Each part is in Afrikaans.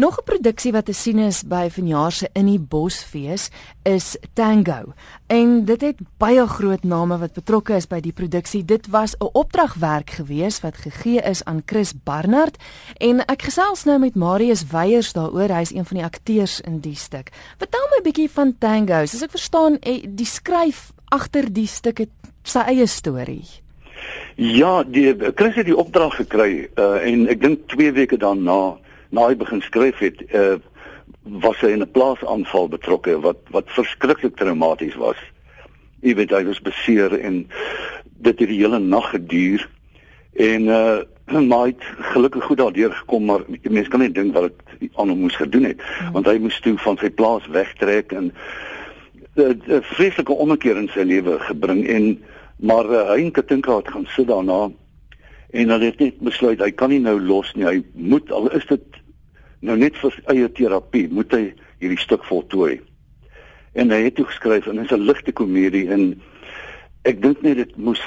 Nog 'n produksie wat te sien is by vanjaar se In die Bosfees is Tango. En dit het baie groot name wat betrokke is by die produksie. Dit was 'n opdragwerk gewees wat gegee is aan Chris Barnard en ek gesels nou met Marius Weyers daaroor. Hy's een van die akteurs in die stuk. Vertel my 'n bietjie van Tango. Soos ek verstaan, eh, die skryf agter die stuk het sy eie storie. Ja, die Chris het die opdrag gekry uh, en ek dink 2 weke daarna na hy begin skryf het, uh, was hy in 'n plaasaanval betrokke wat wat verskriklik traumaties was. Jy weet hy was beseer en dit het die hele nag geduur en uh maar hy het gelukkig goed daardeur gekom maar mense kan net dink wat dit aan hom moes gedoen het hmm. want hy moes toe van sy plaas wegtrek en 'n vreeslike ommekeer in sy lewe gebring en maar uh, hy en Katinka het gaan sit daarna en hulle het net besluit hy kan nie nou los nie hy moet al is dit nou net vir eie terapie moet hy hierdie stuk voltooi. En hy het toe geskryf en dit is 'n ligte komedie en ek dink net dit moes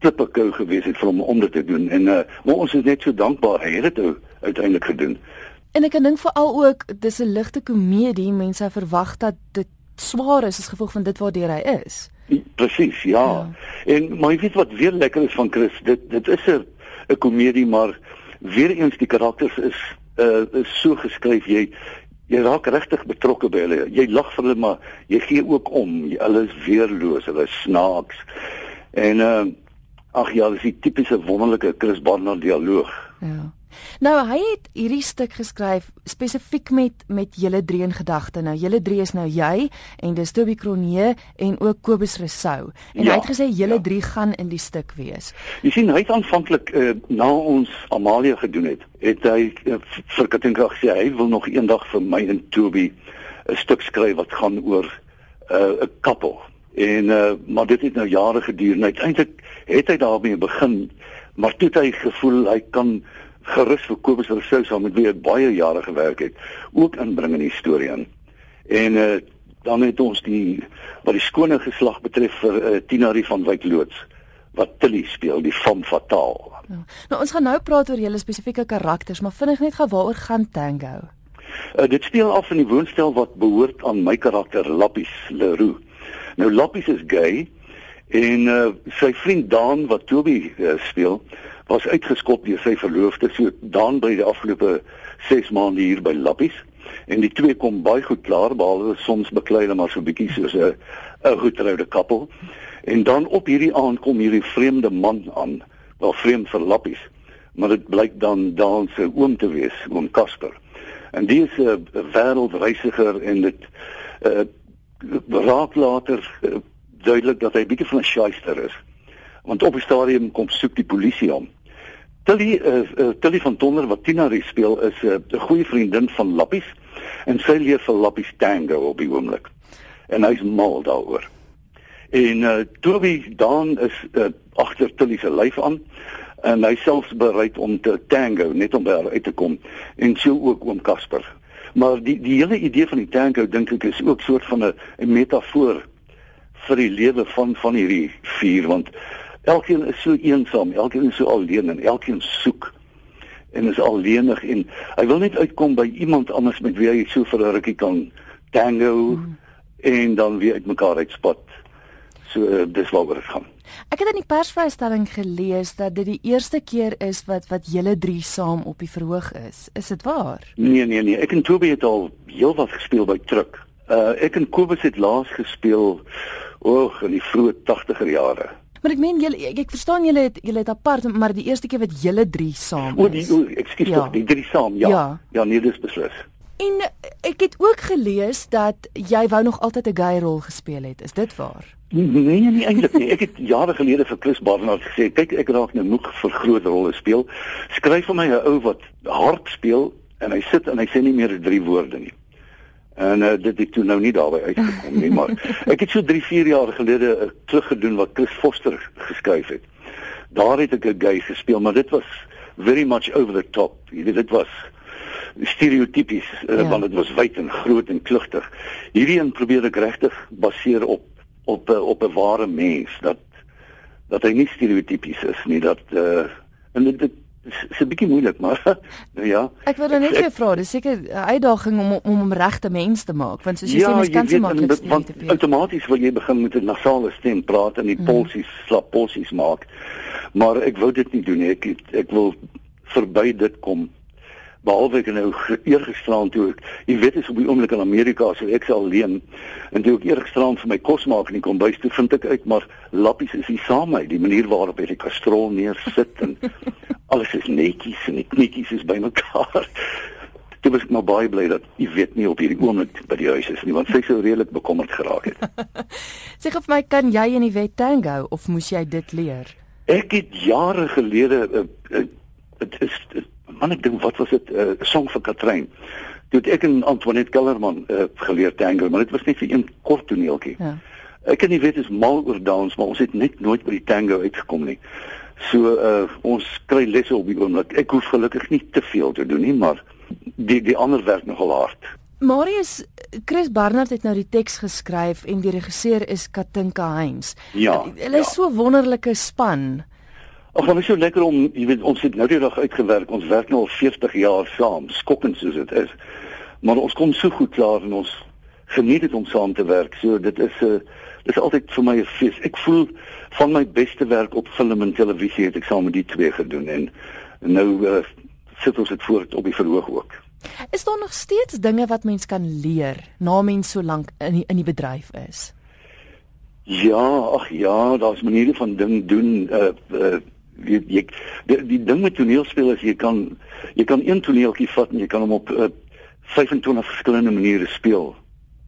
klippekou gewees het vir hom om dit te doen en uh, maar ons is net so dankbaar hy het dit uiteindelik gedoen. En ek dink veral ook dis 'n ligte komedie, mense verwag dat dit swaar is as gevolg van dit waardeur hy is. Presies, ja. ja. En maar jy weet wat weer lekker is van Chris, dit dit is 'n 'n komedie maar weer eens die karakters is uh, is so geskryf jy jy raak regtig betrokke by hulle. Jy lag vir hulle maar jy gee ook om. Hulle is weerloos, hulle is snaaks. En uh ag ja, dis die tipiese wonderlike Chris Barnard dialoog. Ja. Nou hy het hierdie stuk geskryf spesifiek met met julle drie in gedagte. Nou julle drie is nou jy en dis Toby Kronee en ook Kobus Resou. En ja, hy het gesê julle ja. drie gaan in die stuk wees. Jy sien hy het aanvanklik uh, na ons Amalia gedoen het, het hy uh, vir Katinka gesê hy wil nog eendag vir my en Toby 'n stuk skryf wat gaan oor eh, 'n uh, koppel. En uh, maar dit het nou jare geduur en uiteindelik het hy daarmee begin maar toe het hy gevoel hy kan gerus vir Kobus Rousseau saam met wie ek baie jare gewerk het, ook inbring in die storie in. En uh, dan het ons die wat die skone geslag betref vir uh, Tinarie van Wyk loods wat Tilly speel, die fam fataal. Ja. Nou ons gaan nou praat oor julle spesifieke karakters, maar vinnig net gou waaroor gaan Tango? Uh, dit speel af in die woonstel wat behoort aan my karakter Lappies Leroux. Nou Lappies is gay en uh, sy vriend Daan wat Toby uh, speel, was uitgeskop deur sy verloofde. So dan by die afgelope 6 maande hier by Lappies. En die twee kom baie goed klaar behalwe soms beklei hulle maar so bietjie soos 'n 'n goedtroude koppel en dan op hierdie aand kom hierdie vreemde man aan wel vreemd vir Lappies maar dit blyk dan dan sy oom te wees oom Casper. En die is 'n wêreldreisiger en dit uh, raak later uh, duidelik dat hy bietjie van 'n shyster is want op die stadium kom soek die polisie hom Tilly uh, uh, Tilly van Tonder wat Tina Rie speel is eh, 'n uh, goeie vriendin van Lappies en sy leer vir Lappies tango op die oomblik. En hy's mal daaroor. En uh, Toby dan is uh, agter Tilly se lyf aan en hy selfs bereid om te tango net om by haar uit te kom en so ook oom Casper. Maar die die hele idee van die tango dink ek is ook soort van 'n metafoor vir die lewe van van hierdie vier want Elkeen is so eensaam, elkeen is so alleen en elkeen soek en is alleenig en hy wil net uitkom by iemand anders met wie hy so vir 'n rukkie kan tango hmm. en dan weer uitmekaar uitspat. So uh, dis waaroor dit gaan. Ek het in die persvrystelling gelees dat dit die eerste keer is wat wat julle drie saam op die verhoog is. Is dit waar? Nee nee nee, ek en Toby het al heelwat gespeel by Truk. Uh ek en Kobus het laas gespeel oog in die vroeë 80er jare. Maar ek meen julle ek, ek verstaan julle het julle het apart maar die eerste keer wat julle drie saam is. O, die o, ekskuus ja. tog, die drie saam, ja. Ja, ja nee, dis beslis. En ek het ook gelees dat jy wou nog altyd 'n gay rol gespeel het. Is dit waar? Nee, nee, nee eintlik nie. Ek het jare gelede vir Chris Barnard gesê, kyk ek raak nou moeg vir groot rolle speel. Skryf vir my 'n ou wat hard speel en hy sit en hy sê nie meer drie woorde nie. En uh, dit het toe nou nie daarby uitgekom nie, maar ek het so 3, 4 jaar gelede uh, teruggedoen wat Chris Foster geskryf het. Daar het ek 'n gay gespeel, maar dit was very much over the top. Jy weet dit was stereotypies, uh, ja. want dit was wyd en groot en klugtig. Hierdie een probeer ek regtig baseer op op op 'n ware mens dat dat hy nie stereotypies is nie, dat uh, en dit, dit is 'n bietjie moeilik, maar nou ja. Ek wil dan net vir vra, dis seker 'n uitdaging om om om regte mens te maak, want soos jy ja, sê mens kan se maklik stem want outomaties wil jy begin met 'n nasale stem praat en die mm. polsies slap polsies maak. Maar ek wou dit nie doen nie. Ek ek wil verby dit kom behalwe ek nou eergisterand toe ek jy weet is op die oomblik in Amerika so ek sal alleen en toe ek eergisterand vir my kos maak in die kombuis toe vind ek uit maar lappies is nie saam met die manier waarop hy die kastrol neersit en alles is netjies en die knietjies is bymekaar Dit was maar baie bly dat jy weet nie op hierdie oomblik by die huis is nie want sy sou redelik bekommerd geraak het. Sê vir my kan jy in die wet tango of moes jy dit leer? Ek het jare gelede dit uh, uh, uh, is uh, man ek dink wat was dit 'n uh, song vir Katrein. Toe ek en Antoinette Kellerman uh, geleer tango, maar dit was net vir een kort toneeltjie. Ja. Ek kan nie weet is mal oor dans, maar ons het net nooit by die tango uitgekom nie. So uh ons kry lesse op die oomblik. Ek hoef gelukkig nie te veel te doen nie, maar die die ander werk nogal hard. Marius Chris Barnard het nou die teks geskryf en die regisseur is Katinka Heinz. Ja. Hulle is ja. so wonderlike span. Ag, maar is so lekker om, jy weet, ons het nou die dag uitgewerk. Ons werk nou al 40 jaar saam, skokkend soos dit is. Maar ons kom so goed klaar en ons geniet dit om saam te werk. So dit is 'n uh, dit is altyd vir my 'n fees. Ek voel van my beste werk op film en televisie het ek saam met die twee gedoen en nou uh, sit ons dit voort op die verhoog ook. Is daar nog steeds dinge wat mens kan leer na mens so lank in die, in die bedryf is? Ja, ag ja, daar's maniere van ding doen uh uh jy, jy die, die ding met toneelspel is jy kan jy kan een toneeltjie vat en jy kan hom op uh, 25 verskillende maniere speel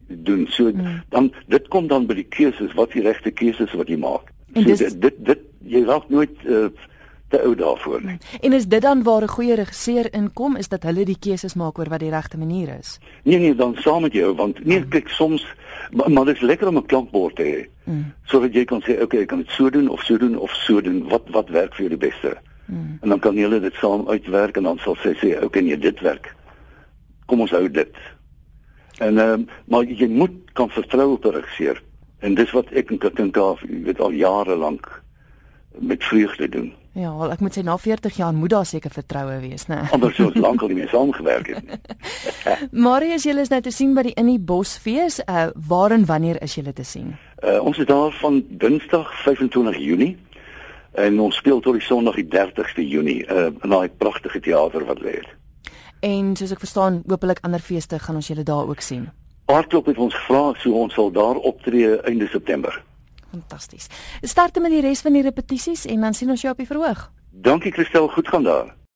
doen. So mm. dan dit kom dan by die keuses, wat die regte keuses wat jy maak. So dis, dit, dit dit jy raak nooit uh, te oud daarvoor nie. En is dit dan waar 'n goeie regisseur inkom is dat hulle die keuses maak oor wat die regte manier is? Nee nee, dan saam met jou want nee mm. kyk soms maar, maar dit is lekker om 'n klankbord te hê. Mm. Sodat jy kan sê okay, ek kan dit so doen of so doen of so doen. Wat wat werk vir jou die beste? Mm. En dan kan julle dit saam uitwerk en dan sal sy sê okay, nee, dit werk. Kom ons hou dit. En ehm um, maar jy moet kan vertrou op 'n regisseur. En dis wat ek en Katinka, jy weet al jare lank met vreugde doen. Ja, wel ek moet sê na 40 jaar moet daar seker vertroue wees, né? Anders sou ons lankal nie meer saamgewerk het. Marius, julle is nou te sien by die in die Bosfees. Uh waar en wanneer is julle te sien? Uh ons is daar van Dinsdag 25 Junie en ons speel tot die Sondag die 30ste Junie uh in daai pragtige teater wat lê. En soos ek verstaan, hopelik ander feeste gaan ons julle daar ook sien. Hartklop het ons gevra so ons sal daar optree einde September. Fantasties. Start met die res van die repetisies en dan sien ons jou op die verhoog. Dankie Christel, goed gaan daar.